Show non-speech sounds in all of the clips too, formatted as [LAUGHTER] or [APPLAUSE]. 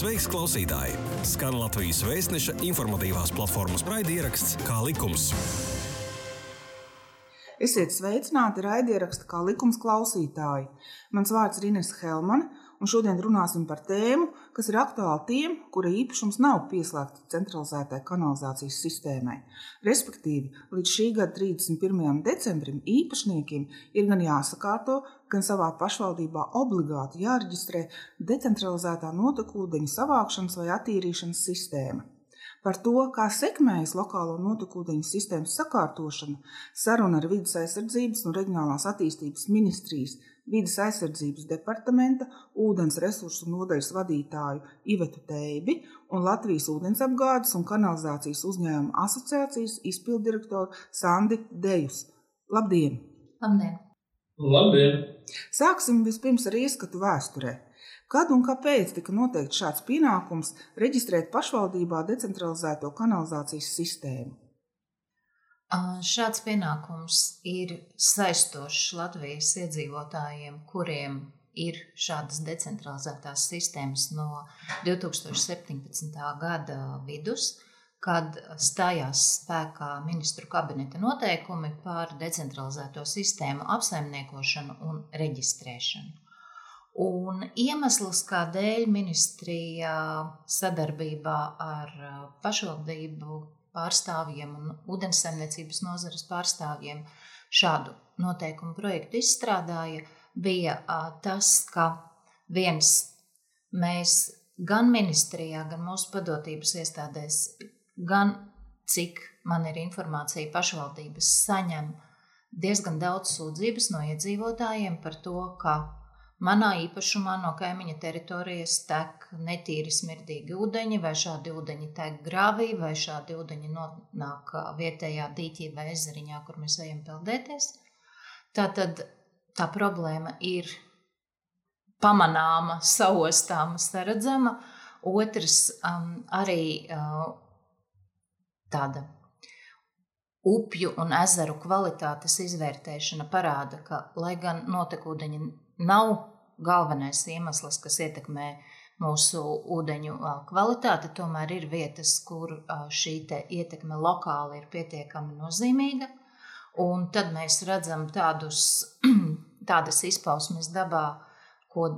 Sveiks, klausītāji! Skan Latvijas vēstneša informatīvās platformas raidieraksts Kā likums. Esiet sveicināti raidieraksta kā likums klausītāji. Mans vārds ir Ines Helmane, un šodien runāsim par tēmu, kas ir aktuāla tiem, kura īpašums nav pieslēgts centralizētai kanalizācijas sistēmai. Respektīvi, līdz šī gada 31. decembrim īpašniekiem ir gan jāsakārto, gan savā pašvaldībā obligāti jāreģistrē decentralizētā notekūdeņa savākšanas vai attīrīšanas sistēma. Par to, kā sekmējas lokālo notekūdeņu sistēmas sakārtošana, saruna ar Vides aizsardzības un reģionālās attīstības ministrijas, Vides aizsardzības departamenta, ūdens resursu nodaļas vadītāju Ivetu Teibi un Latvijas ūdensapgādes un kanalizācijas uzņēmuma asociācijas izpildirektoru Sandi Dejus. Labdien! Labdien! Labdien! Sāksim vispirms ar ieskatu vēsturē. Kad un kāpēc tika noteikts šāds pienākums reģistrēt pašvaldībā decentralizēto kanalizācijas sistēmu? Šāds pienākums ir saistošs Latvijas iedzīvotājiem, kuriem ir šādas decentralizētās sistēmas no 2017. gada vidus, kad stājās spēkā ministru kabineta noteikumi par decentralizēto sistēmu apsaimniekošanu un reģistrēšanu. Un iemesls, kādēļ ministrija sadarbībā ar pašvaldību pārstāvjiem un ūdensaimniecības nozares pārstāvjiem šādu noteikumu projektu izstrādāja, bija tas, ka viens mēs gan ministrijā, gan mūsu padotības iestādēs, gan cik man ir informācija, pašvaldības saņem diezgan daudz sūdzības no iedzīvotājiem par to, ka Manā īpašumā no kaimiņa teritorijas tek netīri smirdīgi ūdeņi, vai šādi ūdeņi tek grāvī, vai šādi ūdeņi nonāk vietējā dīķī vai ezeriņā, kur mēs ejam peldēties. Tātad tā problēma ir pamanāma, saostāma, saredzama. Otrs um, arī uh, tāda upju un ezeru kvalitātes izvērtēšana parāda, ka, lai gan notekūdeņi nav galvenais iemesls, kas ietekmē mūsu ūdeņu kvalitāti. Tomēr ir vietas, kur šī ietekme lokāli ir pietiekami nozīmīga. Un tad mēs redzam tādus, [CLEARS THROAT] tādas izpausmes dabā, ko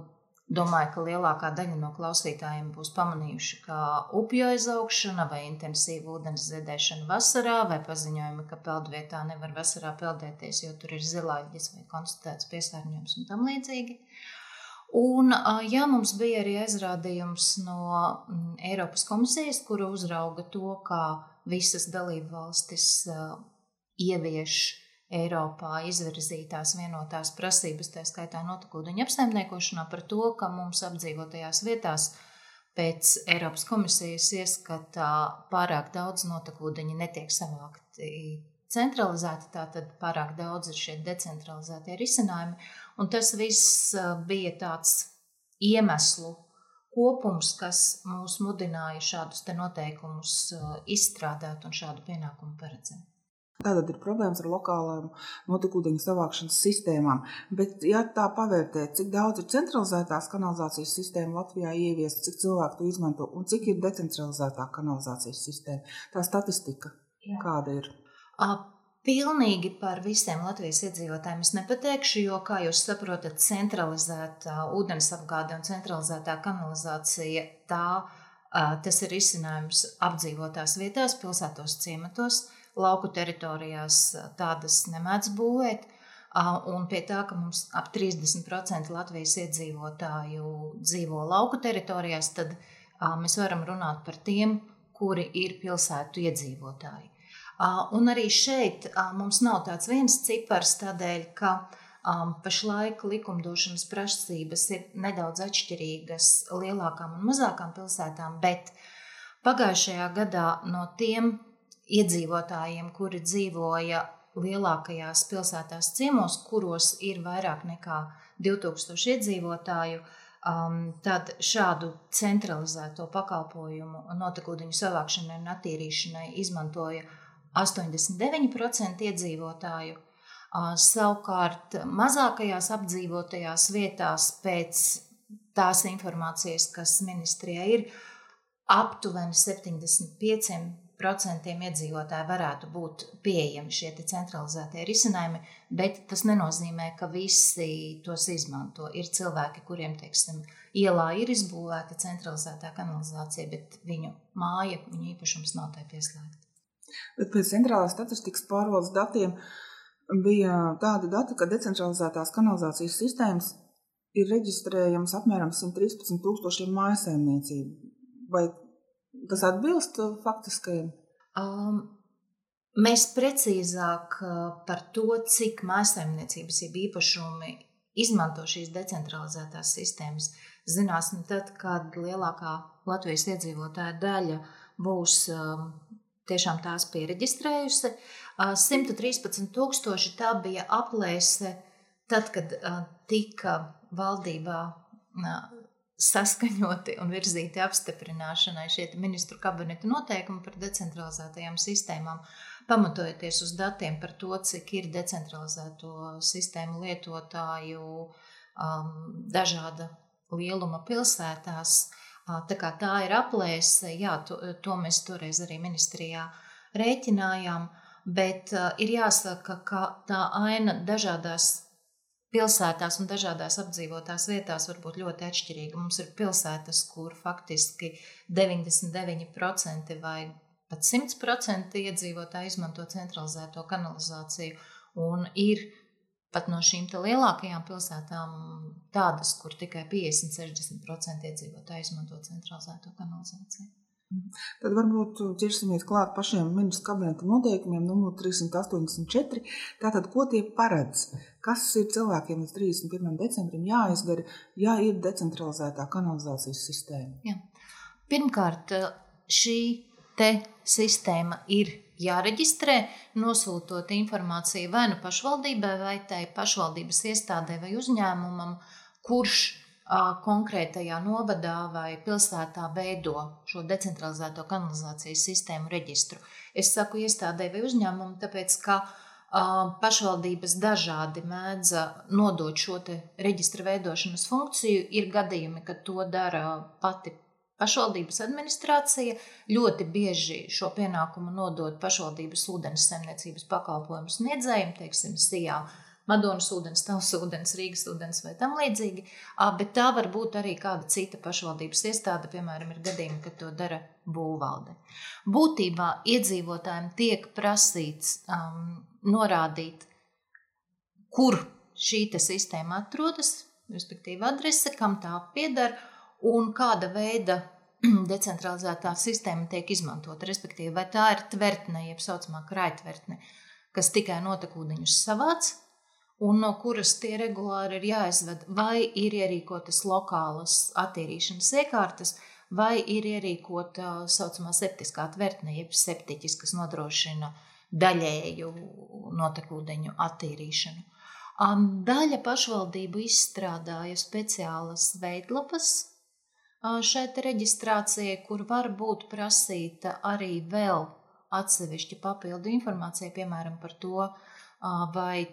domāju, ka lielākā daļa no klausītājiem būs pamanījuši, kā upju aizaugšana vai intensīva ūdens ziedēšana vasarā, vai paziņojumi, ka peldvietā nevar vasarā peldēties, jo tur ir zilāģis vai konstatēts piesārņojums un tam līdzīgi. Un, jā, mums bija arī aizrādījums no Eiropas komisijas, kura uzrauga to, kā visas dalību valstis ievieš Eiropā izvirzītās vienotās prasības, tā skaitā notekūdeņa apsaimniekošanā, par to, ka mums apdzīvotajās vietās pēc Eiropas komisijas ieskatā pārāk daudz notekūdeņa netiek savākti centralizēti, tātad pārāk daudz ir šie decentralizētie risinājumi. Un tas viss bija tāds iemeslu kopums, kas mūs mudināja šādus noteikumus izstrādāt un šādu pienākumu paredzēt. Tātad ir problēmas ar lokālām notekūdeņu savākšanas sistēmām. Bet, ja tā pavērtē, cik daudz ir centralizētās kanalizācijas sistēma Latvijā ieviesta, cik cilvēku to izmanto un cik ir decentralizētā kanalizācijas sistēma, tā statistika Jā. kāda ir? Pilnīgi par visiem Latvijas iedzīvotājiem es nepateikšu, jo, kā jūs saprotat, centralizētā ūdensapgāde un centralizētā kanalizācija tā, tas ir izcinājums apdzīvotās vietās, pilsētos, ciematos, lauku teritorijās tādas nemēdz būvēt. Un pie tā, ka mums ap 30% Latvijas iedzīvotāju dzīvo lauku teritorijās, tad mēs varam runāt par tiem, kuri ir pilsētu iedzīvotāji. Un arī šeit mums nav tāds viens cipars, tādēļ, ka pašlaik likumdošanas prasības ir nedaudz atšķirīgas lielākām un mazākām pilsētām, bet pagājušajā gadā no tiem iedzīvotājiem, kuri dzīvoja lielākajās pilsētās ciemos, kuros ir vairāk nekā 2000 iedzīvotāju, um, tad šādu centralizēto pakalpojumu notekūdeņu savākšanai un attīrīšanai izmantoja 89% iedzīvotāju. Savukārt mazākajās apdzīvotajās vietās pēc tās informācijas, kas ministrijai ir, aptuveni 75 procentiem iedzīvotāji varētu būt pieejami šie centralizētie risinājumi, bet tas nenozīmē, ka visi tos izmanto. Ir cilvēki, kuriem, teiksim, ielā ir izbūvēta centralizētā kanalizācija, bet viņu māja, viņu īpašums nav tai pieslēgta. Bet pēc centrālās statistikas pārvaldes datiem bija tādi dati, ka decentralizētās kanalizācijas sistēmas ir reģistrējams apmēram 113 tūkstošiem mājasēmniecību. Vai Tas atbilst uh, faktiskajam? Um, mēs precīzāk uh, par to, cik mājsaimniecības jeb īpašumi izmanto šīs decentralizētās sistēmas, zināsim tad, kad lielākā Latvijas iedzīvotāja daļa būs um, tiešām tās pieregistrējusi. 113 uh, tūkstoši tā bija aplēse tad, kad tika valdībā saskaņoti un virzīti apstiprināšanai šie ministru kabineta noteikumi par decentralizētajām sistēmām, pamatojoties uz datiem par to, cik ir decentralizēto sistēmu lietotāju um, dažāda lieluma pilsētās. Tā kā tā ir aplēse, jā, to, to mēs toreiz arī ministrijā rēķinājām, bet uh, ir jāsaka, ka tā aina dažādās pilsētās un dažādās apdzīvotās vietās var būt ļoti atšķirīga. Mums ir pilsētas, kur faktiski 99% vai pat 100% iedzīvotāji izmanto centralizēto kanalizāciju, un ir pat no šīm lielākajām pilsētām tādas, kur tikai 50-60% iedzīvotāji izmanto centralizēto kanalizāciju. Tad varbūt ķersimies klāt pašiem ministru kabineta noteikumiem, numur 384. Tātad, ko tie paredz? Kas ir cilvēkiem līdz 31. decembrim jāizdara, ja ir decentralizētā kanalizācijas sistēma? Jā. Pirmkārt, šī te sistēma ir jāreģistrē, nosūtot informāciju vai nu pašvaldībai, vai tai pašvaldības iestādē vai uzņēmumam, kurš konkrētajā novadā vai pilsētā veido šo decentralizēto kanalizācijas sistēmu reģistru. Es saku iestādē vai uzņēmumu, tāpēc ka pašvaldības dažādi mēdz nodot šo reģistra veidošanas funkciju. Ir gadījumi, kad to dara pati pašvaldības administrācija. Ļoti bieži šo pienākumu nodod pašvaldības ūdens saimniecības pakalpojumu sniedzējiem, teiksim, SIA Madonas ūdens, Tavs ūdens, Rīgas ūdens vai tam līdzīgi, bet tā var būt arī kāda cita pašvaldības iestāde, piemēram, ir gadījumi, kad to dara būvvalde. Būtībā iedzīvotājiem tiek prasīts um, norādīt, kur šī sistēma atrodas, respektīvi adrese, kam tā pieder un kāda veida [CLEARS THROAT] decentralizētā sistēma tiek izmantota. Respektīvi, vai tā ir tvertne, jeb tā saucamā kraitvertne, kas tikai notekūdeņus savāc, un no kuras tie regulāri ir jāizved, vai ir ierīkotas lokālas attīrīšanas iekārtas, vai ir ierīkota tā saucamā septiskā tvertne, jeb septiķis, kas nodrošina daļēju notekūdeņu attīrīšanu. Daļa pašvaldību izstrādāja speciālas veidlapas šai reģistrācijai, kur var būt prasīta arī vēl atsevišķa papildu informācija, piemēram, par to, vai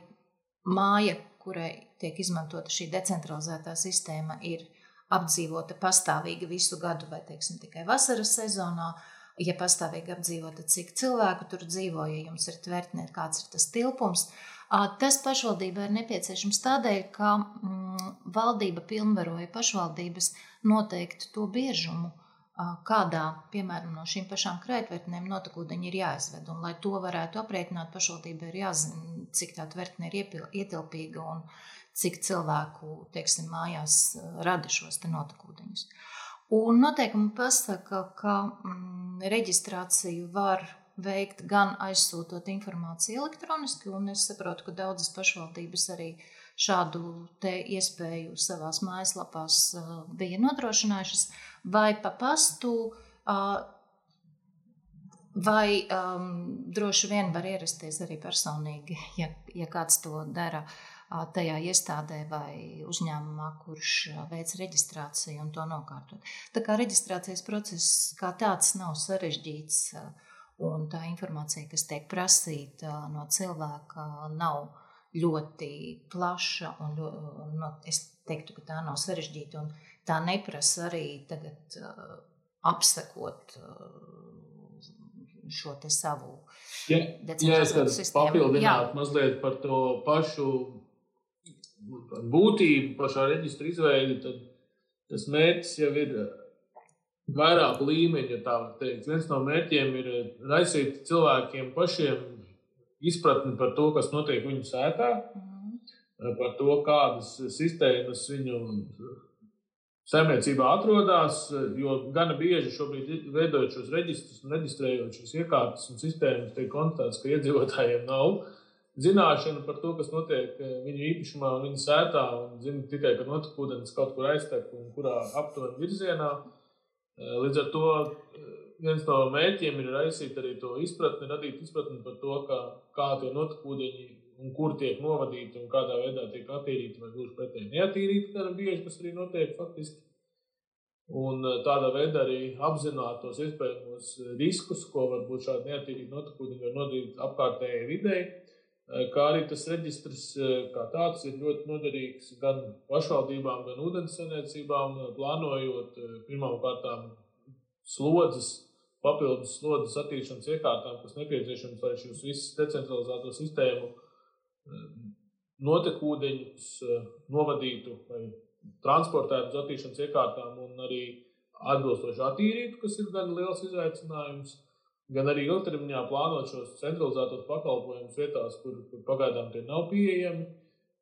māja, kurai tiek izmantota šī decentralizētā sistēma, ir apdzīvota pastāvīgi visu gadu, vai teiksim, tikai vasaras sezonā. Ja pastāvīgi apdzīvota, cik cilvēku tur dzīvo, ja jums ir tvertne, kāds ir tas tilpums. Tas pašvaldībai ir nepieciešams tādēļ, ka mm, valdība pilnvaroja pašvaldības noteikt to biežumu, kādā, piemēram, no šīm pašām krētvertnēm notekūdeņi ir jāizved. Un, lai to varētu aprēķināt, pašvaldībai ir jāzina, cik tā tvertne ir ietilpīga un cik cilvēku, teiksim, mājās rada šos te notekūdeņus. Un noteikumi pasaka, ka mm, reģistrāciju var veikt gan aizsūtot informāciju elektroniski, un es saprotu, ka daudzas pašvaldības arī šādu iespēju savās mājaslapās bija nodrošinājušas vai pa pastu, vai um, droši vien var ierasties arī personīgi, ja, ja kāds to dara tajā iestādē vai uzņēmumā, kurš veic reģistrāciju un to nokārtot. Tā kā reģistrācijas process kā tāds nav sarežģīts, un tā informācija, kas tiek prasīta no cilvēka, nav ļoti plaša un, no, es teiktu, ka tā nav sarežģīta un tā neprasa arī tagad uh, apsekot uh, šo te savu ja, ja es varu papildināt Jā. mazliet par to pašu būtību, pašā reģistra izveidi, tad tas mērķis jau ir vairāku līmeņu, ja tā var teikt. Viens no mērķiem ir raisīt cilvēkiem pašiem izpratni par to, kas notiek viņu sētā, mm. par to, kādas sistēmas viņu saimniecībā atrodas. Jo gana bieži šobrīd veidojot šos reģistrus un reģistrējot šīs iekārtas un sistēmas, tiek konstatēts, ka iedzīvotājiem nav zināšana par to, kas notiek viņu īpašumā viņu sētā, un zina tikai, ka notekūdens kaut kur aiztek un kurā aptuveni virzienā. Līdz ar to viens no mērķiem ir raisīt arī to izpratni, radīt izpratni par to, kā, kā tie notekūdeņi un kur tiek novadīti un kādā veidā tiek attīrīti vai gluži pretēji neattīrīti, kā bieži tas arī notiek faktiski. Un tādā veidā arī apzināt tos iespējamos riskus, ko varbūt šādi neattīrīti notekūdeņi var nodarīt apkārtējai videi. Kā arī tas reģistrs kā tāds ir ļoti noderīgs gan pašvaldībām, gan ūdenssaimniecībām, plānojot pirmām kārtām slodzes papildus slodzes attīrīšanas iekārtām, kas nepieciešams, lai šos visus decentralizēto sistēmu eh, notekūdeņus eh, novadītu vai transportētu uz attīrīšanas iekārtām un arī atbilstoši attīrītu, kas ir gan liels izaicinājums, gan arī ilgtermiņā plānot šos centralizētos pakalpojumus vietās, kur, kur pagaidām tie nav pieejami.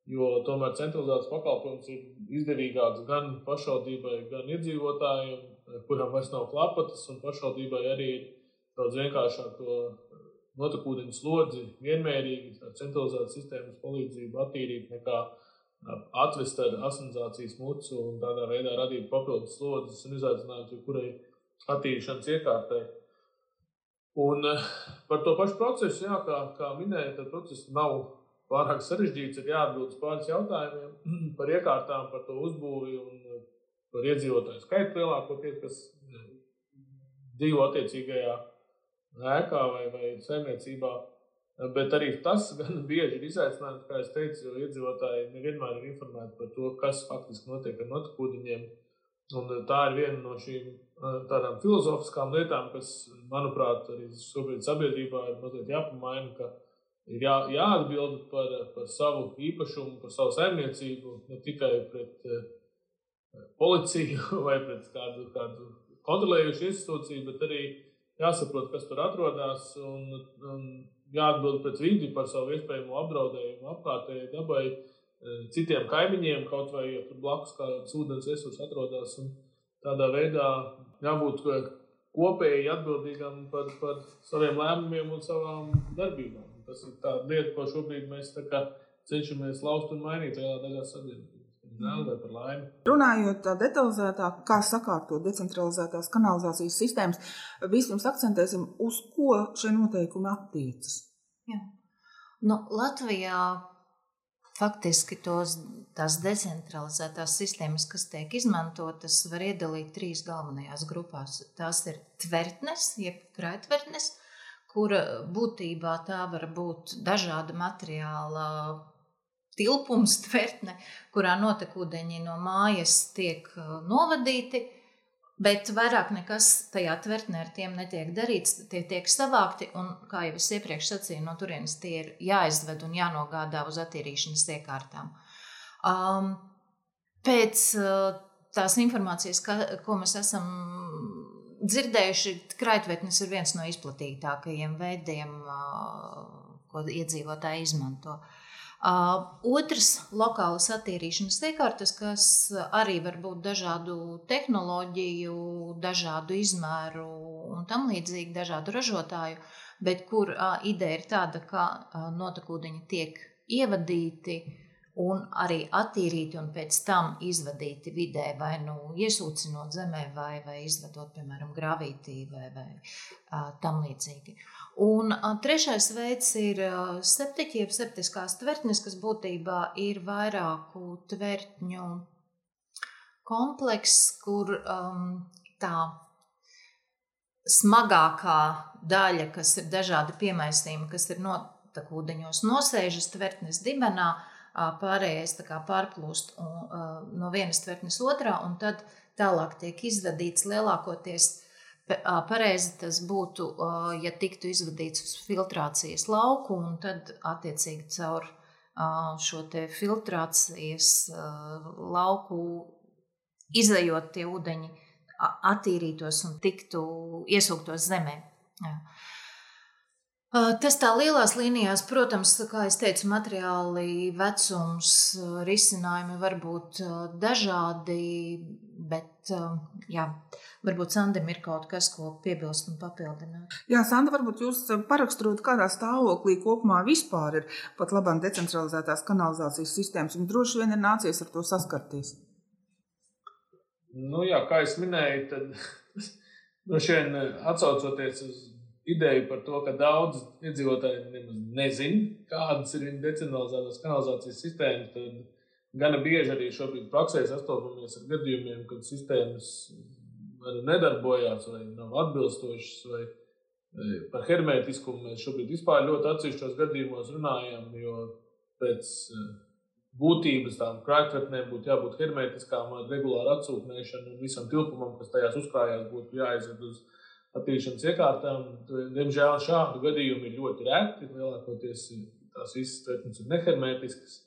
Jo tomēr centralizēts pakalpojums ir izdevīgāks gan pašvaldībai, gan iedzīvotājiem, kuram vairs nav klapatas, un pašvaldībai arī ir daudz vienkāršāk to notekūdeņu slodzi vienmērīgi, centralizētas sistēmas palīdzību attīrīt, nekā atvest ar asinizācijas mucu un tādā veidā radīt papildus slodzes un izaicinājumus jebkurai attīrīšanas iekārtai. Un par to pašu procesu, jā, kā, kā minēja, tad process nav pārāk sarežģīts. Ir jāatbild uz pāris jautājumiem [CLEARS THROAT] par iekārtām, par to uzbūvi un par iedzīvotāju skaitu lielākoties, kas dzīvo attiecīgajā ēkā vai, vai saimniecībā. Bet arī tas [LAUGHS] gan bieži ir izaicinājums, kā jau teicu, jo iedzīvotāji nevienmēr ir informēti par to, kas faktiski notiek ar notekūdeņiem. Un tā ir viena no šīm tādām filozofiskām lietām, kas, manuprāt, arī šobrīd sabiedrībā ir mazliet jāpamaina, ka ir jā, jāatbild par, par savu īpašumu, par savu saimniecību, ne tikai pret policiju [LAUGHS] vai pret kādu, kādu kontrolējušu institūciju, bet arī jāsaprot, kas tur atrodas un, un jāatbild pret vidi par savu iespējamo apdraudējumu apkārtējai dabai, e, citiem kaimiņiem, kaut vai ja tur blakus kāds ūdens resurs atrodas. Tādā veidā jābūt kopēji atbildīgam par, par saviem lēmumiem un savām darbībām. Tas ir tā lieta, ko šobrīd mēs cenšamies lauzt un mainīt lielā daļā sabiedrības Runājot tā detalizētāk, kā sakārtot decentralizētās kanalizācijas sistēmas, vispirms akcentēsim, uz ko šie noteikumi attiecas. Jā. Nu, Latvijā faktiski tos, tās decentralizētās sistēmas, kas tiek izmantotas, var iedalīt trīs galvenajās grupās. Tās ir tvertnes, jeb krājtvertnes, kura būtībā tā var būt dažāda materiāla tilpums, [LAUGHS] tvertne, kurā notekūdeņi no mājas tiek uh, novadīti. Bet vairāk nekas tajā tvertnē ar tiem netiek darīts. Tie tiek savākti, un, kā jau es iepriekš sacīju, no turienes tie ir jāizved un jānogādā uz attīrīšanas iekārtām. Um, pēc uh, tās informācijas, ka, ko mēs esam dzirdējuši, kraitvetnes ir viens no izplatītākajiem veidiem, uh, ko iedzīvotāji izmanto. Uh, Otrs - lokālas attīrīšanas iekārtas, kas arī var būt dažādu tehnoloģiju, dažādu izmēru un tam līdzīgi, dažādu ražotāju, bet kur ideja ir tāda, ka notekūdeņi tiek ievadīti un arī attīrīti un pēc tam izvadīti vidē, vai nu iesūcinot zemē, vai, vai izvedot, piemēram, gravītī vai, vai tam līdzīgi. Un trešais veids ir septiķi, jeb septiskās tvertnes, kas būtībā ir vairāku tvertņu komplekss, kur um, tā smagākā daļa, kas ir dažādi piemaisījumi, kas ir no, ūdeņos nosēžas tvertnes dibenā, pārējais pārplūst no vienas tvertnes otrā, un tad tālāk tiek izvadīts lielākoties. Pareizi tas būtu, ja tiktu izvadīts uz filtrācijas lauku, un tad attiecīgi caur šo filtrācijas lauku izējot tie ūdeņi attīrītos un tiktu iesūktos zemē. Jā. Tas tā lielās līnijās, protams, kā jau teicu, materiāli, vecums, risinājumi var būt dažādi, bet jā, varbūt Sandam ir kaut kas, ko piebilst un papildināt. Jā, Sanda, varbūt jūs paraksturot, kādā stāvoklī kopumā vispār ir pat labāk decentralizētās kanalizācijas sistēmas, un droši vien ir nācies ar to saskarties. Nu, jā, kā jau minēju, tad [LAUGHS] no šiem atsaucoties uz ideju par to, ka daudz iedzīvotāji nemaz nezina, kādas ir viņu decentralizētās kanalizācijas sistēmas. Tad gana bieži arī šobrīd praksē sastopamies ar gadījumiem, kad sistēmas nedarbojās vai nav atbilstošas. Vai par hermetiskumu mēs šobrīd vispār ļoti atsevišķos gadījumos runājam, jo pēc būtības tām krāpniecībām būtu jābūt hermetiskām, ar regulāru atsūknēšanu un visam tilpumam, kas tajās uzkrājās, būtu jāizved uz attīrīšanas iekārtām. Diemžēl šādu gadījumu ir ļoti reti. Lielākoties tās visas tvertnes ir nehermetiskas.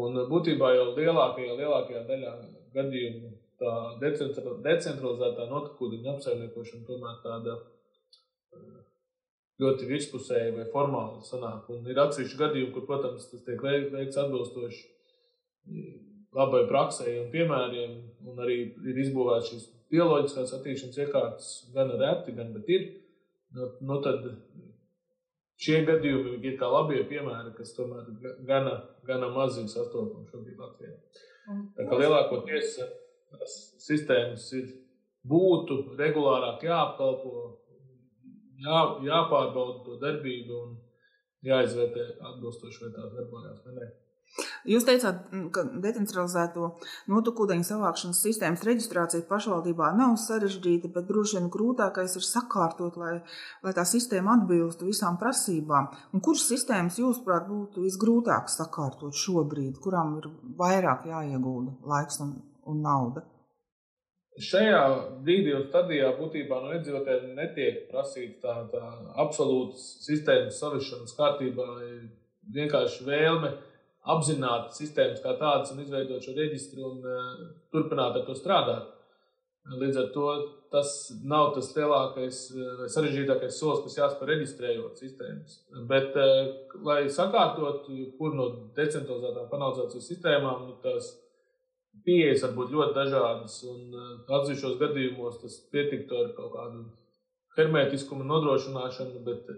Un būtībā jau lielākajā, lielākajā daļā gadījumu tā decentralizētā notekūdeņa apsaimniekošana tomēr tāda ļoti virspusēji vai formāli sanāk. Un ir atsevišķi gadījumi, kur, protams, tas tiek veikts atbilstoši labai praksē un piemēriem, un arī ir izbūvēts šīs bioloģiskās attīstības iekārtas gan reti, gan bet ir. Nu, nu tad šie gadījumi ir kā labie piemēri, kas tomēr gana, gana mazi sastopami šobrīd Latvijā. Tā kā lielākoties tās sistēmas ir būtu regulārāk jāapkalpo, jā, jāpārbauda to darbību un jāizvērtē atbilstoši, vai tās darbojās vai nē. Jūs teicāt, ka decentralizēto notekūdeņu savākšanas sistēmas reģistrācija pašvaldībā nav sarežģīta, bet droši vien grūtākais ir sakārtot, lai, lai tā sistēma atbilstu visām prasībām. Un kuras sistēmas, jūsuprāt, būtu visgrūtāk sakārtot šobrīd, kurām ir vairāk jāiegulda laiks un, un nauda? Šajā brīdī stadijā būtībā no iedzīvotājiem netiek prasīta tā, tā absolūta sistēmas savišanas kārtībā. Vienkārši vēlme apzināti sistēmas kā tādas un izveidot šo reģistru un uh, turpināt ar to strādāt. Līdz ar to tas nav tas lielākais vai sarežģītākais solis, kas jāspēr reģistrējot sistēmas. Bet, uh, lai sakārtotu kur no decentralizētām kanalizācijas sistēmām, nu, tās pieejas var būt ļoti dažādas. Un uh, atsevišķos gadījumos tas pietiktu ar kaut kādu hermētiskumu nodrošināšanu, bet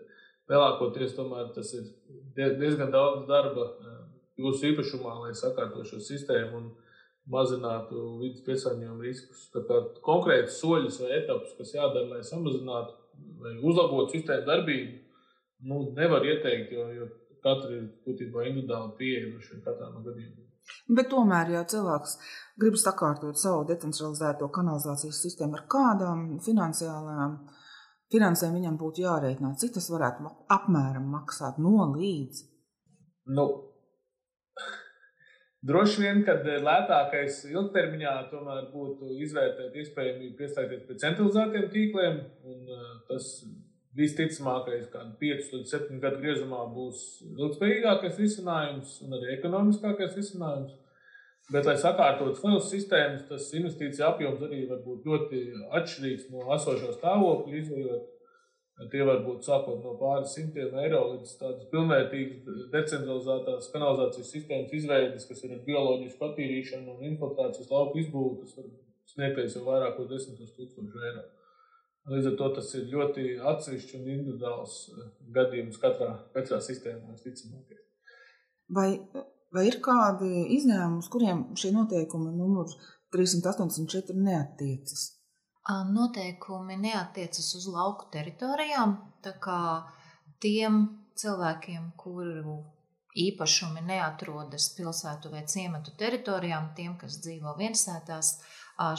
lielākoties tomēr tas ir diezgan daudz darba jūsu īpašumā, lai sakārtotu šo sistēmu un mazinātu vidas piesārņojuma riskus. Tātad konkrēti soļus vai etapus, kas jādara, lai samazinātu vai uzlabotu sistēmu darbību, nu, nevar ieteikt, jo, jo katra ir būtībā individuāli pieeja katrā no gadījumiem. Bet tomēr, ja cilvēks grib sakārtot savu decentralizēto kanalizācijas sistēmu ar kādām finansiālām finansēm, viņam būtu jārēķina, cik tas varētu apmēram maksāt no līdz. Nu, Droši vien, ka lētākais ilgtermiņā tomēr būtu izvērtēt iespējamību pieslēgties pie centralizētiem tīkliem. Tas visticamākais, kāda 5 līdz 7 gadu griezumā, būs ilgspējīgākais risinājums un arī ekonomiskākais risinājums. Bet, lai sakārtotu savas sistēmas, tas investīcija apjoms arī var būt ļoti atšķirīgs no esošā stāvokļa, izējot Tie var būt sākot no pāris simtiem eiro līdz tādas pilnvērtīgas decentralizētās kanalizācijas sistēmas izveides, kas ir ar bioloģisku attīrīšanu un infiltrācijas lauku izbūvi, kas var sniegties jau vairākos desmitos tūkstošu eiro. Līdz ar to tas ir ļoti atsevišķs un individuāls eh, gadījums katrā, katrā sistēmā, visticamāk. Vai, vai ir kādi izņēmumi, uz kuriem šie noteikumi numur 384 neatiecas? Noteikumi neatiecas uz lauku teritorijām, tā kā tiem cilvēkiem, kuru īpašumi neatrodas pilsētu vai ciematu teritorijām, tiem, kas dzīvo viensētās,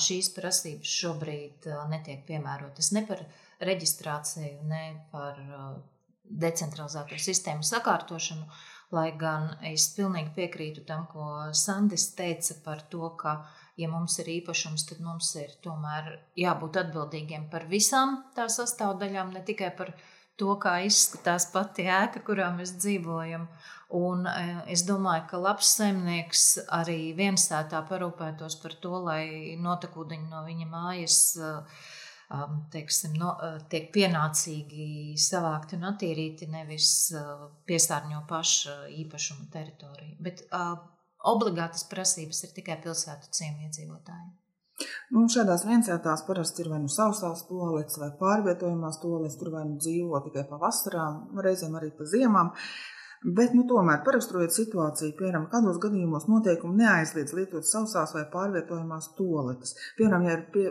šīs prasības šobrīd netiek piemērotas ne par reģistrāciju, ne par decentralizēto sistēmu sakārtošanu, lai gan es pilnīgi piekrītu tam, ko Sandis teica par to, ka, ja mums ir īpašums, tad mums ir tomēr jābūt atbildīgiem par visām tā sastāvdaļām, ne tikai par to, kā izskatās pati ēka, kurā mēs dzīvojam. Un es domāju, ka labs saimnieks arī viensētā parūpētos par to, lai notekūdeņi no viņa mājas uh, Um, teiksim, no, tiek pienācīgi savākti un attīrīti, nevis piesārņo paša īpašuma teritoriju. Bet obligātas prasības ir tikai pilsētu ciemu iedzīvotājiem. Nu, šādās viensētās parasti ir vai nu sausās toaletes, vai pārvietojamās toaletes, tur vai nu dzīvo tikai pa vasarām, reizēm arī pa ziemām. Bet, nu, tomēr, paraksturojot situāciju, piemēram, kādos gadījumos noteikumi neaizliedz lietot sausās vai pārvietojamās toaletes. Piemēram, ja ir pie,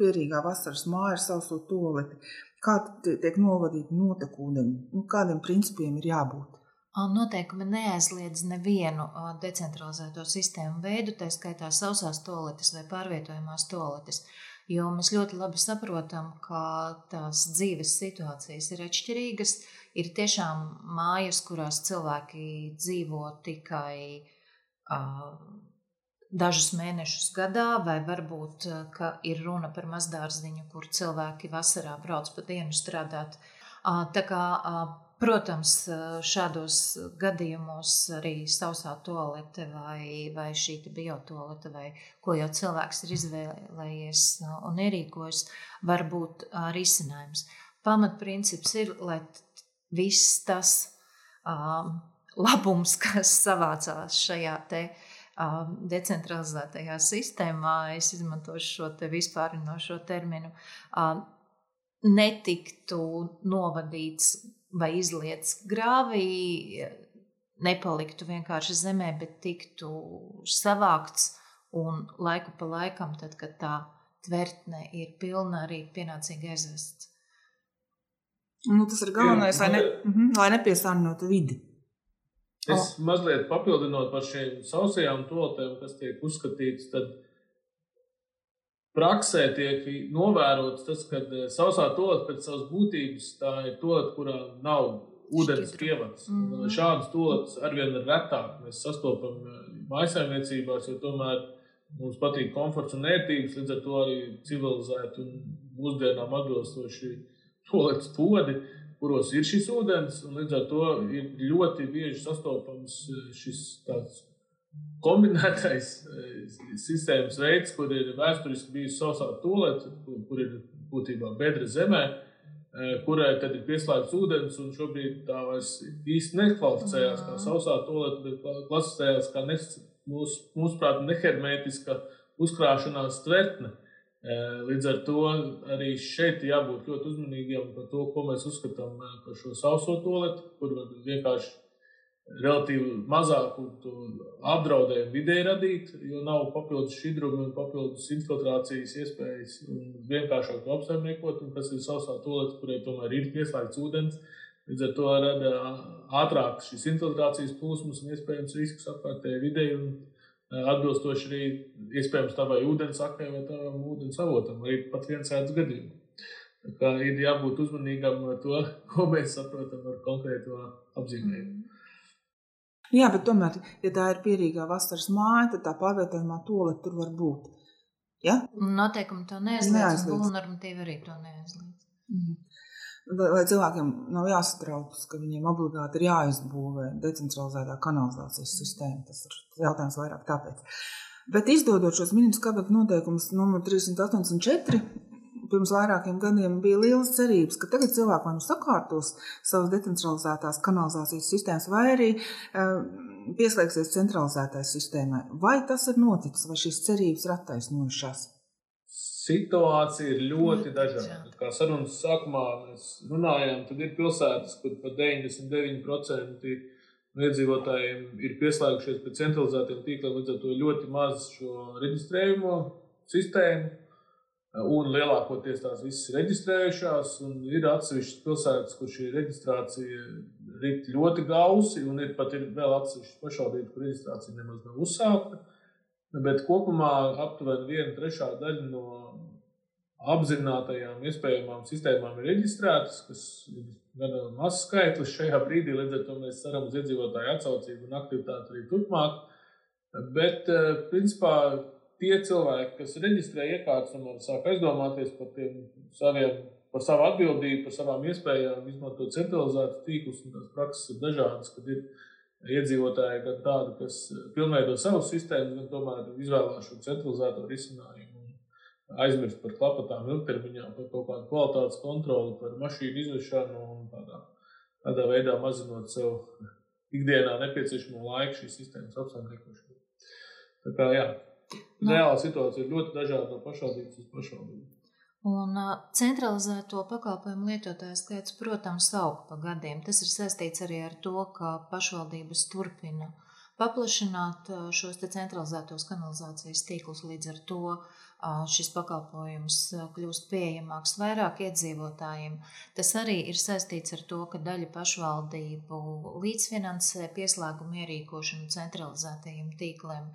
pierīgā vasaras māja ar sauso toaleti, kā tiek novadīti notekūdeņi, nu, kādiem principiem ir jābūt. Noteikumi neaizliedz nevienu decentralizēto sistēmu veidu, tā skaitā sausās toaletes vai pārvietojamās toaletes. Jo mēs ļoti labi saprotam, ka tās dzīves situācijas ir atšķirīgas ir tiešām mājas, kurās cilvēki dzīvo tikai uh, dažus mēnešus gadā, vai varbūt ir runa par mazdārziņu, kur cilvēki vasarā brauc pa dienu strādāt. Uh, tā kā, uh, protams, šādos gadījumos arī sausā toalete vai, vai šī biotoalete, vai ko jau cilvēks ir izvēlējies un ierīkojis, var būt risinājums. Pamatprincips ir, lai viss tas um, labums, [LAUGHS] kas savācās šajā te, um, decentralizētajā sistēmā, es izmantošu šo te vispārinošo terminu, um, netiktu novadīts vai izliets grāvī, nepaliktu vienkārši zemē, bet tiktu savākts un laiku pa laikam, tad, kad tā tvertne ir pilna, arī pienācīgi aizvests. Nu, tas ir galvenais, lai, ne, mm -hmm, lai nepiesārņotu vidi. Es oh. mazliet papildinot par šīm sausajām tolotēm, kas tiek uzskatītas, tad praksē tiek novērots tas, ka eh, sausā tolota pēc savas būtības tā ir tolota, kurā nav ūdens pievads. Mm -hmm. Šādas tolotas arvien retāk mēs sastopam eh, mājsaimniecībās, jo tomēr mums patīk komforts un ērtības, līdz ar to arī civilizēti un mūsdienām atbilstoši toaletes podi, kuros ir šis ūdens. Līdz ar to ir ļoti bieži sastopams eh, šis tāds kombinētais eh, sistēmas veids, kur ir vēsturiski bijusi sausā tolete, kur ir būtībā bedra zemē, eh, kurai tad ir pieslēgts ūdens, un šobrīd tā vairs īsti nekvalificējās kā sausā tolete, bet klasificējās kā mūsu, mūsuprāt, nehermētiska uzkrāšanās tvertne. Līdz ar to arī šeit jābūt ļoti uzmanīgiem par to, ko mēs uzskatām par šo sauso toaletu, kur vienkārši relatīvi mazāku apdraudējumu vidē radīt, jo nav papildus šķidrumi un papildus infiltrācijas iespējas vienkāršāk apsaimniekot, un tas ir sausā toleta, kurai tomēr ir pieslēgts ūdens. Līdz ar to rada ātrāk šīs infiltrācijas plūsmas un iespējams risks apkārtējai videi un atbilstoši arī iespējams tavai ūdensakai vai tavam ūdens avotam, arī pat viens ēdas gadījumā. Kā ir jābūt uzmanīgam ar to, ko mēs saprotam ar konkrēto apzīmējumu. Mm. Jā, bet tomēr, ja tā ir pierīgā vasaras māja, tad tā pārvietojumā tole tur var būt. Ja? Noteikumi to neaizliedz, neaizliedz. un normatīvi arī to neaizliedz. -hmm lai cilvēkiem nav jāsatraucas, ka viņiem obligāti ir jāizbūvē decentralizētā kanalizācijas sistēma. Tas ir jautājums vairāk tāpēc. Bet izdodot šos ministrs kabineta noteikumus numur 384, pirms vairākiem gadiem bija liels cerības, ka tagad cilvēki vai nu sakārtos savas decentralizētās kanalizācijas sistēmas, vai arī uh, pieslēgsies centralizētai sistēmai. Vai tas ir noticis, vai šīs cerības ir attaisnojušās? Situācija ir ļoti dažāda. Kā sarunas sākumā mēs runājām, tad ir pilsētas, kur pat 99% no iedzīvotājiem ir pieslēgušies pie centralizētiem tīkliem, līdz ar to ļoti maz šo reģistrējumu sistēmu. Un lielākoties tās visas ir reģistrējušās, un ir atsevišķas pilsētas, kur šī reģistrācija ir ļoti gausi, un ir pat ir vēl atsevišķas pašvaldības, kur reģistrācija nemaz nav uzsākta. Bet kopumā aptuveni viena trešā daļa no apzinātajām iespējamām sistēmām ir reģistrētas, kas ir gana mazs skaitlis šajā brīdī, līdz ar to mēs ceram uz iedzīvotāju atsaucību un aktivitāti arī turpmāk. Bet, principā, tie cilvēki, kas reģistrē iekārtas un sāk aizdomāties par, saviem, par savu atbildību, par savām iespējām izmantot centralizētu tīklus, tās prakses ir dažādas, kad ir iedzīvotāji gan tādi, kas pilnveido savu sistēmu, gan tomēr izvēlās šo centralizēto risinājumu aizmirst par klapatām ilgtermiņā, par kaut kādu kvalitātes kontroli, par mašīnu izvešanu un tādā, tādā veidā mazinot sev ikdienā nepieciešamo laiku šīs sistēmas apsaimniekošanai. Tā kā jā, nu. reāla situācija ir ļoti dažāda no pašvaldības uz pašvaldību. Un centralizēto pakalpojumu lietotāju skaits, protams, aug pa gadiem. Tas ir saistīts arī ar to, ka pašvaldības turpina paplašināt šos centralizētos kanalizācijas tīklus. Līdz ar to šis pakalpojums kļūst pieejamāks vairāk iedzīvotājiem. Tas arī ir saistīts ar to, ka daļa pašvaldību līdzfinansē pieslēgumu ierīkošanu centralizētajiem tīkliem.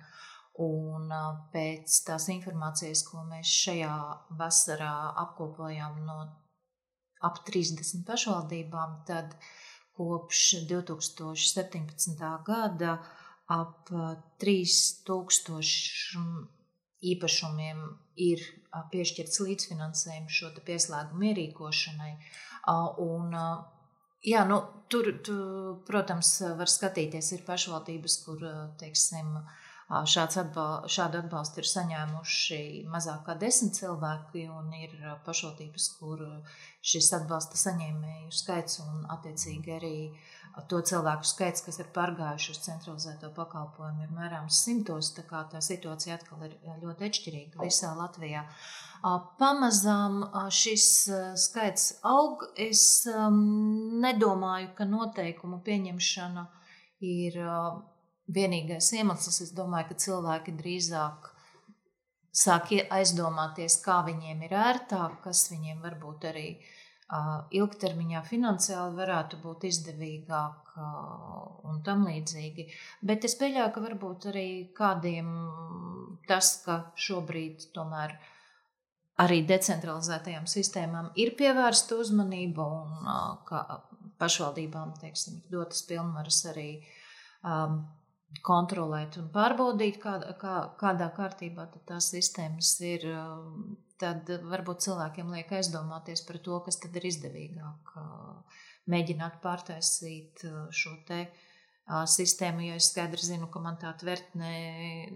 Un pēc tās informācijas, ko mēs šajā vasarā apkopojām no ap 30 pašvaldībām, tad kopš 2017. gada ap 3000 īpašumiem ir piešķirts līdzfinansējums šo pieslēgumu ierīkošanai. Un, jā, nu, tur, tu, protams, var skatīties, ir pašvaldības, kur, teiksim, Šāds atbal, šādu atbalstu ir saņēmuši mazāk kā desmit cilvēki, un ir pašvaldības, kur šis atbalsta saņēmēju skaits un attiecīgi arī to cilvēku skaits, kas ir pārgājuši uz centralizēto pakalpojumu, ir mērāms simtos. Tā kā tā situācija atkal ir ļoti atšķirīga visā Latvijā. Pamazām šis skaits aug. Es nedomāju, ka noteikumu pieņemšana ir vienīgais iemesls, es domāju, ka cilvēki drīzāk sāk aizdomāties, kā viņiem ir ērtāk, kas viņiem varbūt arī uh, ilgtermiņā finansiāli varētu būt izdevīgāk uh, un tam līdzīgi. Bet es pieļauju, ka varbūt arī kādiem tas, ka šobrīd tomēr arī decentralizētajām sistēmām ir pievērsta uzmanība un uh, ka pašvaldībām, teiksim, dotas pilnvaras arī um, kontrolēt un pārbaudīt, kādā, kā, kādā kārtībā tās sistēmas ir, um, tad varbūt cilvēkiem liek aizdomāties par to, kas tad ir izdevīgāk. Uh, mēģināt pārtaisīt uh, šo te uh, sistēmu, jo es skaidri zinu, ka man tā tvertne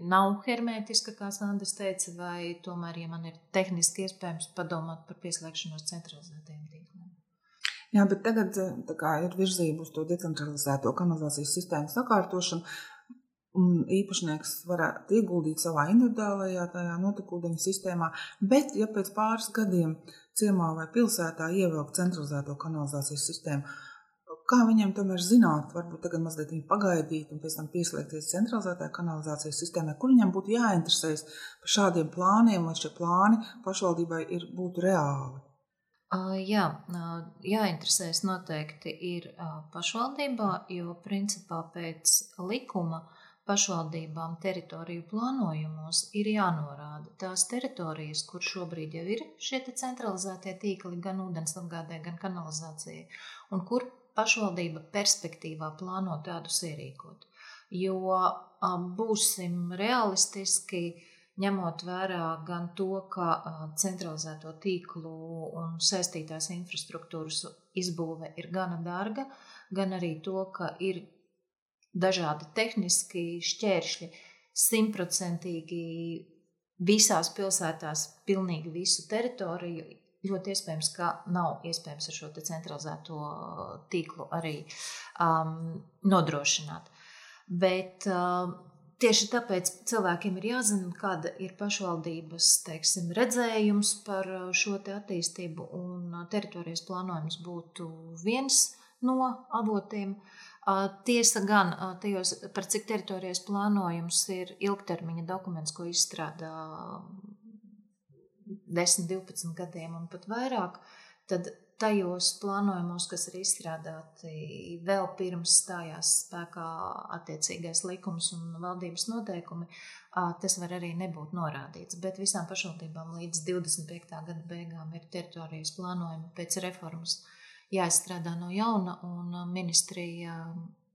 nav hermētiska, kā Sandrs teica, vai tomēr, ja man ir tehniski iespējams padomāt par pieslēgšanos centralizētajiem tīkliem. Jā, bet tagad ir virzība uz to decentralizēto kanalizācijas sistēmu sakārtošanu un īpašnieks varētu ieguldīt savā individuālajā tajā notekūdeņu sistēmā, bet ja pēc pāris gadiem ciemā vai pilsētā ievilkt centralizēto kanalizācijas sistēmu, kā viņiem tomēr zināt, varbūt tagad mazliet pagaidīt un pēc tam pieslēgties centralizētajai kanalizācijas sistēmai, kur viņam būtu jāinteresējas par šādiem plāniem, vai šie plāni pašvaldībai ir, būtu reāli? Jā, jāinteresējas noteikti ir pašvaldībā, jo principā pēc likuma pašvaldībām teritoriju plānojumos ir jānorāda tās teritorijas, kur šobrīd jau ir šie centralizētie tīkli, gan ūdensapgādē, gan kanalizācijai, un kur pašvaldība perspektīvā plāno tādus ierīkot. Jo būsim realistiski, ņemot vērā gan to, ka centralizēto tīklu un saistītās infrastruktūras izbūve ir gana dārga, gan arī to, ka ir dažādi tehniski šķēršļi, simtprocentīgi visās pilsētās, pilnīgi visu teritoriju. Ļoti iespējams, ka nav iespējams ar šo centralizēto tīklu arī um, nodrošināt. Bet uh, tieši tāpēc cilvēkiem ir jāzina, kāda ir pašvaldības teiksim, redzējums par šo te attīstību, un teritorijas plānojums būtu viens no avotiem. Uh, Tiesa gan tajos, par cik teritorijas plānojums ir ilgtermiņa dokuments, ko izstrādā 10, 12 gadiem un pat vairāk, tad tajos plānojumos, kas ir izstrādāti vēl pirms stājās spēkā attiecīgais likums un valdības noteikumi, tas var arī nebūt norādīts. Bet visām pašvaldībām līdz 25. gada beigām ir teritorijas plānojumi pēc reformas jāizstrādā no jauna, un ministrija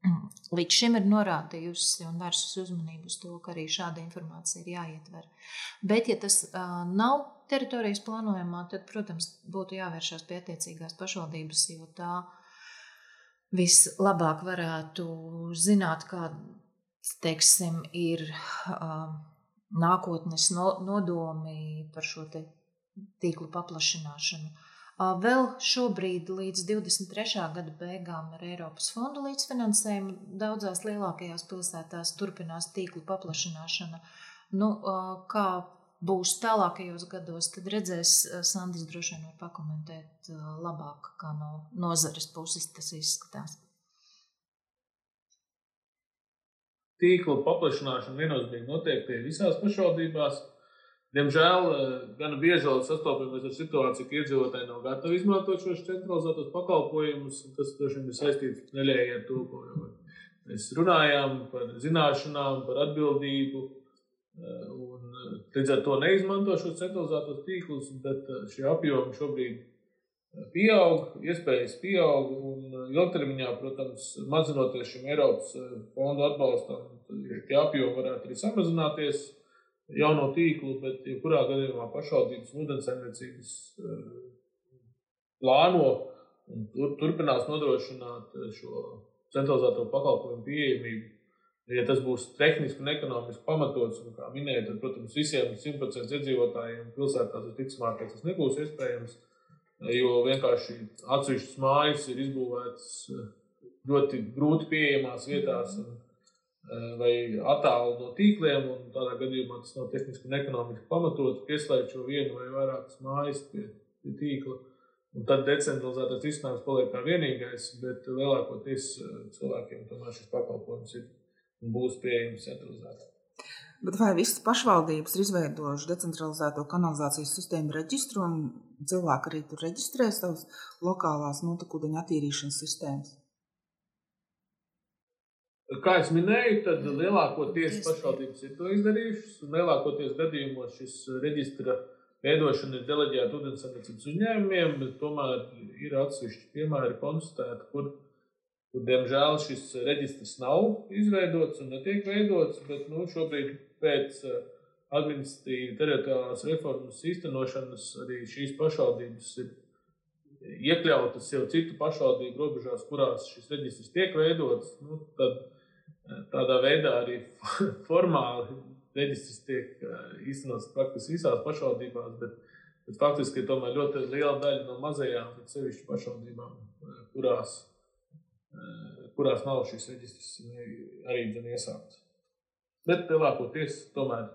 [CLEARS THROAT] līdz šim ir norādījusi un vērsusi uzmanību uz to, ka arī šāda informācija ir jāietver. Bet, ja tas uh, nav teritorijas plānojumā, tad, protams, būtu jāvēršās pie attiecīgās pašvaldības, jo tā vislabāk varētu zināt, kāda teiksim, ir uh, nākotnes no, nodomi par šo tīklu paplašināšanu. Vēl šobrīd līdz 23. gada beigām ar Eiropas fondu līdzfinansējumu daudzās lielākajās pilsētās turpinās tīklu paplašināšana. Nu, kā būs tālākajos gados, tad redzēs, Sandis droši vien var pakomentēt labāk, kā no nozares puses tas izskatās. Tīkla paplašināšana viennozīmīgi notiek pie visās pašvaldībās. Diemžēl eh, gan bieži sastopamies ar situāciju, ka iedzīvotāji nav gatavi izmantot šos centralizētos pakalpojumus. Tas droši vien ir saistīts neļēji ar to, ko mēs runājām par zināšanām, par atbildību. Eh, un, eh, līdz ar to neizmanto šos centralizētos tīklus, bet šie apjomi šobrīd pieaug, iespējas pieaug. Un ilgtermiņā, protams, mazinoties šim Eiropas fondu atbalstam, tie apjomi varētu arī samazināties jauno tīklu, bet jebkurā gadījumā pašvaldības un ūdenssaimniecības eh, plāno un tur, turpinās nodrošināt eh, šo centralizēto pakalpojumu pieejamību. Ja tas būs tehniski un ekonomiski pamatots, un, kā minēju, tad, protams, visiem 100% iedzīvotājiem pilsētās visticamāk tas nebūs iespējams, jo vienkārši atsevišķas mājas ir izbūvētas eh, ļoti grūti pieejamās vietās. Un, Eh, vai attālu no tīkliem, un tādā gadījumā tas nav tehniski un ekonomiski pamatots pieslēgt šo vienu vai vairākas mājas pie, pie tīkla. Un tad decentralizētais risinājums paliek kā vienīgais, bet lielākoties eh, cilvēkiem tomēr šis pakalpojums ir un būs pieejams centralizēti. Bet vai visas pašvaldības ir izveidojušas decentralizēto kanalizācijas sistēmu reģistru, un cilvēki arī tur reģistrē savas lokālās notekūdeņa attīrīšanas sistēmas? Kā jau minēju, tad lielākoties pašvaldības ir to izdarījušas. Lielākoties gadījumos šis reģistra veidošana ir deleģēta ūdensardzības uzņēmumiem, bet tomēr ir atsevišķi piemēri konstatēti, kur, kur diemžēl šis reģistrs nav izveidots un netiek veidots. Bet nu, šobrīd pēc eh, administratīvas teritoriālās reformas īstenošanas arī šīs pašvaldības ir iekļautas jau citu pašvaldību robežās, kurās šis reģistrs tiek veidots. Nu, tad, Tādā veidā arī [LAUGHS] formāli reģistrs tiek īstenots praktiski visās pašvaldībās, bet, bet faktiski tomēr ļoti liela daļa no mazajām, bet sevišķi pašvaldībām, kurās, kurās nav šis reģistrs arī dzen iesākts. Bet lielākoties tomēr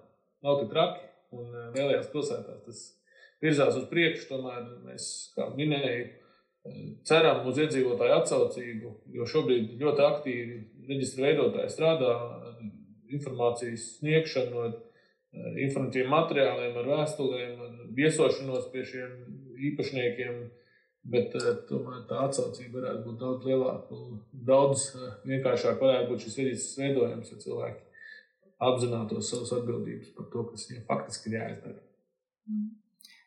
nav tik traki un lielajās pilsētās tas virzās uz priekšu. Tomēr mēs, kā minēju, ceram uz iedzīvotāju atsaucību, jo šobrīd ļoti aktīvi reģistra veidotāji strādā informācijas sniegšanu, informatīviem materiāliem, ar vēstulēm, viesošanos pie šiem īpašniekiem. Bet tomēr tā atsaucība varētu būt daudz lielāka un daudz vienkāršāk varētu būt šis reģistrs veidojams, ja cilvēki apzinātos savas atbildības par to, kas viņiem faktiski ir jāizdara. Mm.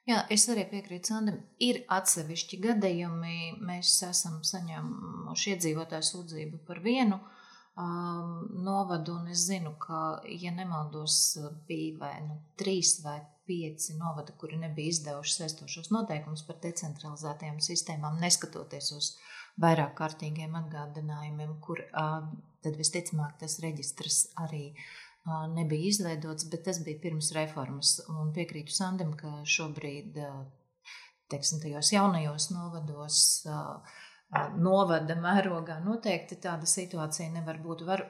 Jā, es arī piekrītu Sandam. Ir atsevišķi gadījumi, mēs esam saņēmuši iedzīvotāju sūdzību par vienu um, novadu, un es zinu, ka, ja nemaldos, bija vai nu trīs vai pieci novadi, kuri nebija izdevuši saistošos noteikumus par decentralizētajām sistēmām, neskatoties uz vairāk kārtīgiem atgādinājumiem, kur uh, tad visticamāk tas reģistrs arī uh, nebija izveidots, bet tas bija pirms reformas. Un piekrītu Sandim, ka šobrīd, teiksim, tajos jaunajos novados, novada mērogā noteikti tāda situācija nevar būt. Var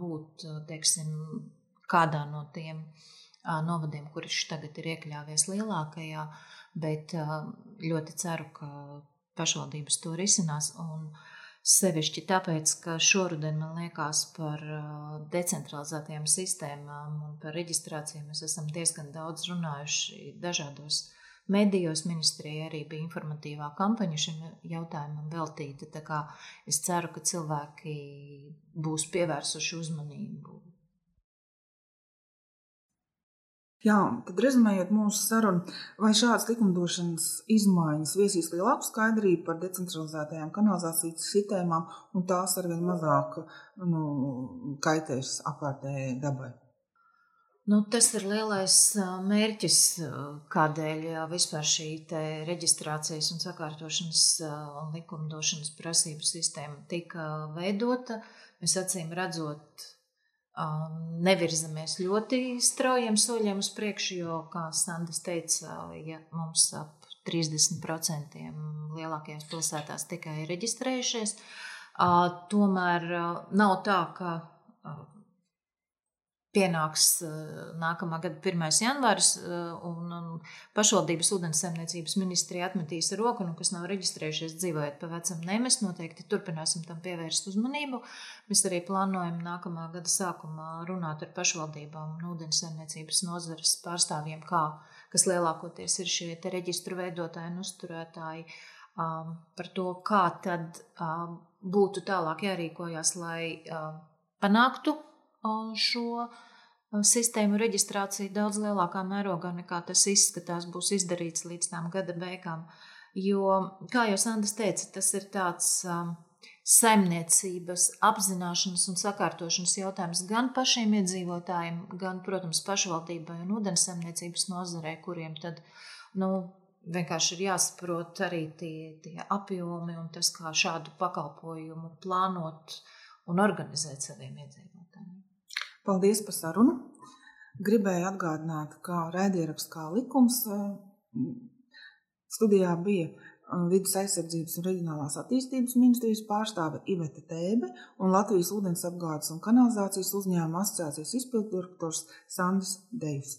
būt, teiksim, kādā no tiem novadiem, kurš tagad ir iekļāvies lielākajā, bet ļoti ceru, ka pašvaldības to risinās. Un, uh, Sevišķi tāpēc, ka šoruden man liekas par decentralizētajām sistēmām un par reģistrāciju mēs esam diezgan daudz runājuši dažādos medijos. Ministrijai arī bija informatīvā kampaņa šim jautājumam veltīta. Es ceru, ka cilvēki būs pievērsuši uzmanību Jā, tad rezumējot mūsu sarunu, vai šādas likumdošanas izmaiņas viesīs lielāku skaidrību par decentralizētajām kanalizācijas sistēmām un tās arvien mazāk nu, kaitēs apkārtējai dabai? Nu, tas ir lielais mērķis, kādēļ vispār šī reģistrācijas un sakārtošanas likumdošanas prasību sistēma tika veidota. Mēs acīm redzot, nevirzamies ļoti straujiem soļiem uz priekšu, jo, kā Sandis teica, ja mums ap 30% lielākajās pilsētās tikai ir reģistrējušies, tomēr nav tā, ka pienāks eh, nākamā gada 1. janvāris, eh, un, un pašvaldības ūdensemniecības ministrija atmetīs roku, un kas nav reģistrējušies dzīvojot pa vecam, ne mēs noteikti turpināsim tam pievērst uzmanību. Mēs arī plānojam nākamā gada sākumā runāt ar pašvaldībām un ūdensemniecības nozares pārstāvjiem, kā, kas lielākoties ir šie reģistru veidotāji un uzturētāji, um, par to, kā tad um, būtu tālāk jārīkojas, lai um, panāktu šo sistēmu reģistrāciju daudz lielākā mērogā nekā tas izskatās, būs izdarīts līdz tam gada beigām. Jo, kā jau Sandra teica, tas ir tāds um, saimniecības apzināšanas un sakārtošanas jautājums gan pašiem iedzīvotājiem, gan, protams, pašvaldībai un ūdensemniecības nozarei, kuriem tad nu, vienkārši ir jāsaprot arī tie, tie apjomi un tas, kā šādu pakalpojumu plānot un organizēt saviem iedzīvotājiem. Paldies par sarunu. Gribēju atgādināt, ka raidieraksts kā likums eh, studijā bija eh, Vides aizsardzības un reģionālās attīstības ministrijas pārstāve Iveta Tēbe un Latvijas ūdens apgādes un kanalizācijas uzņēmuma asociācijas izpilddirektors Sandis Dejs.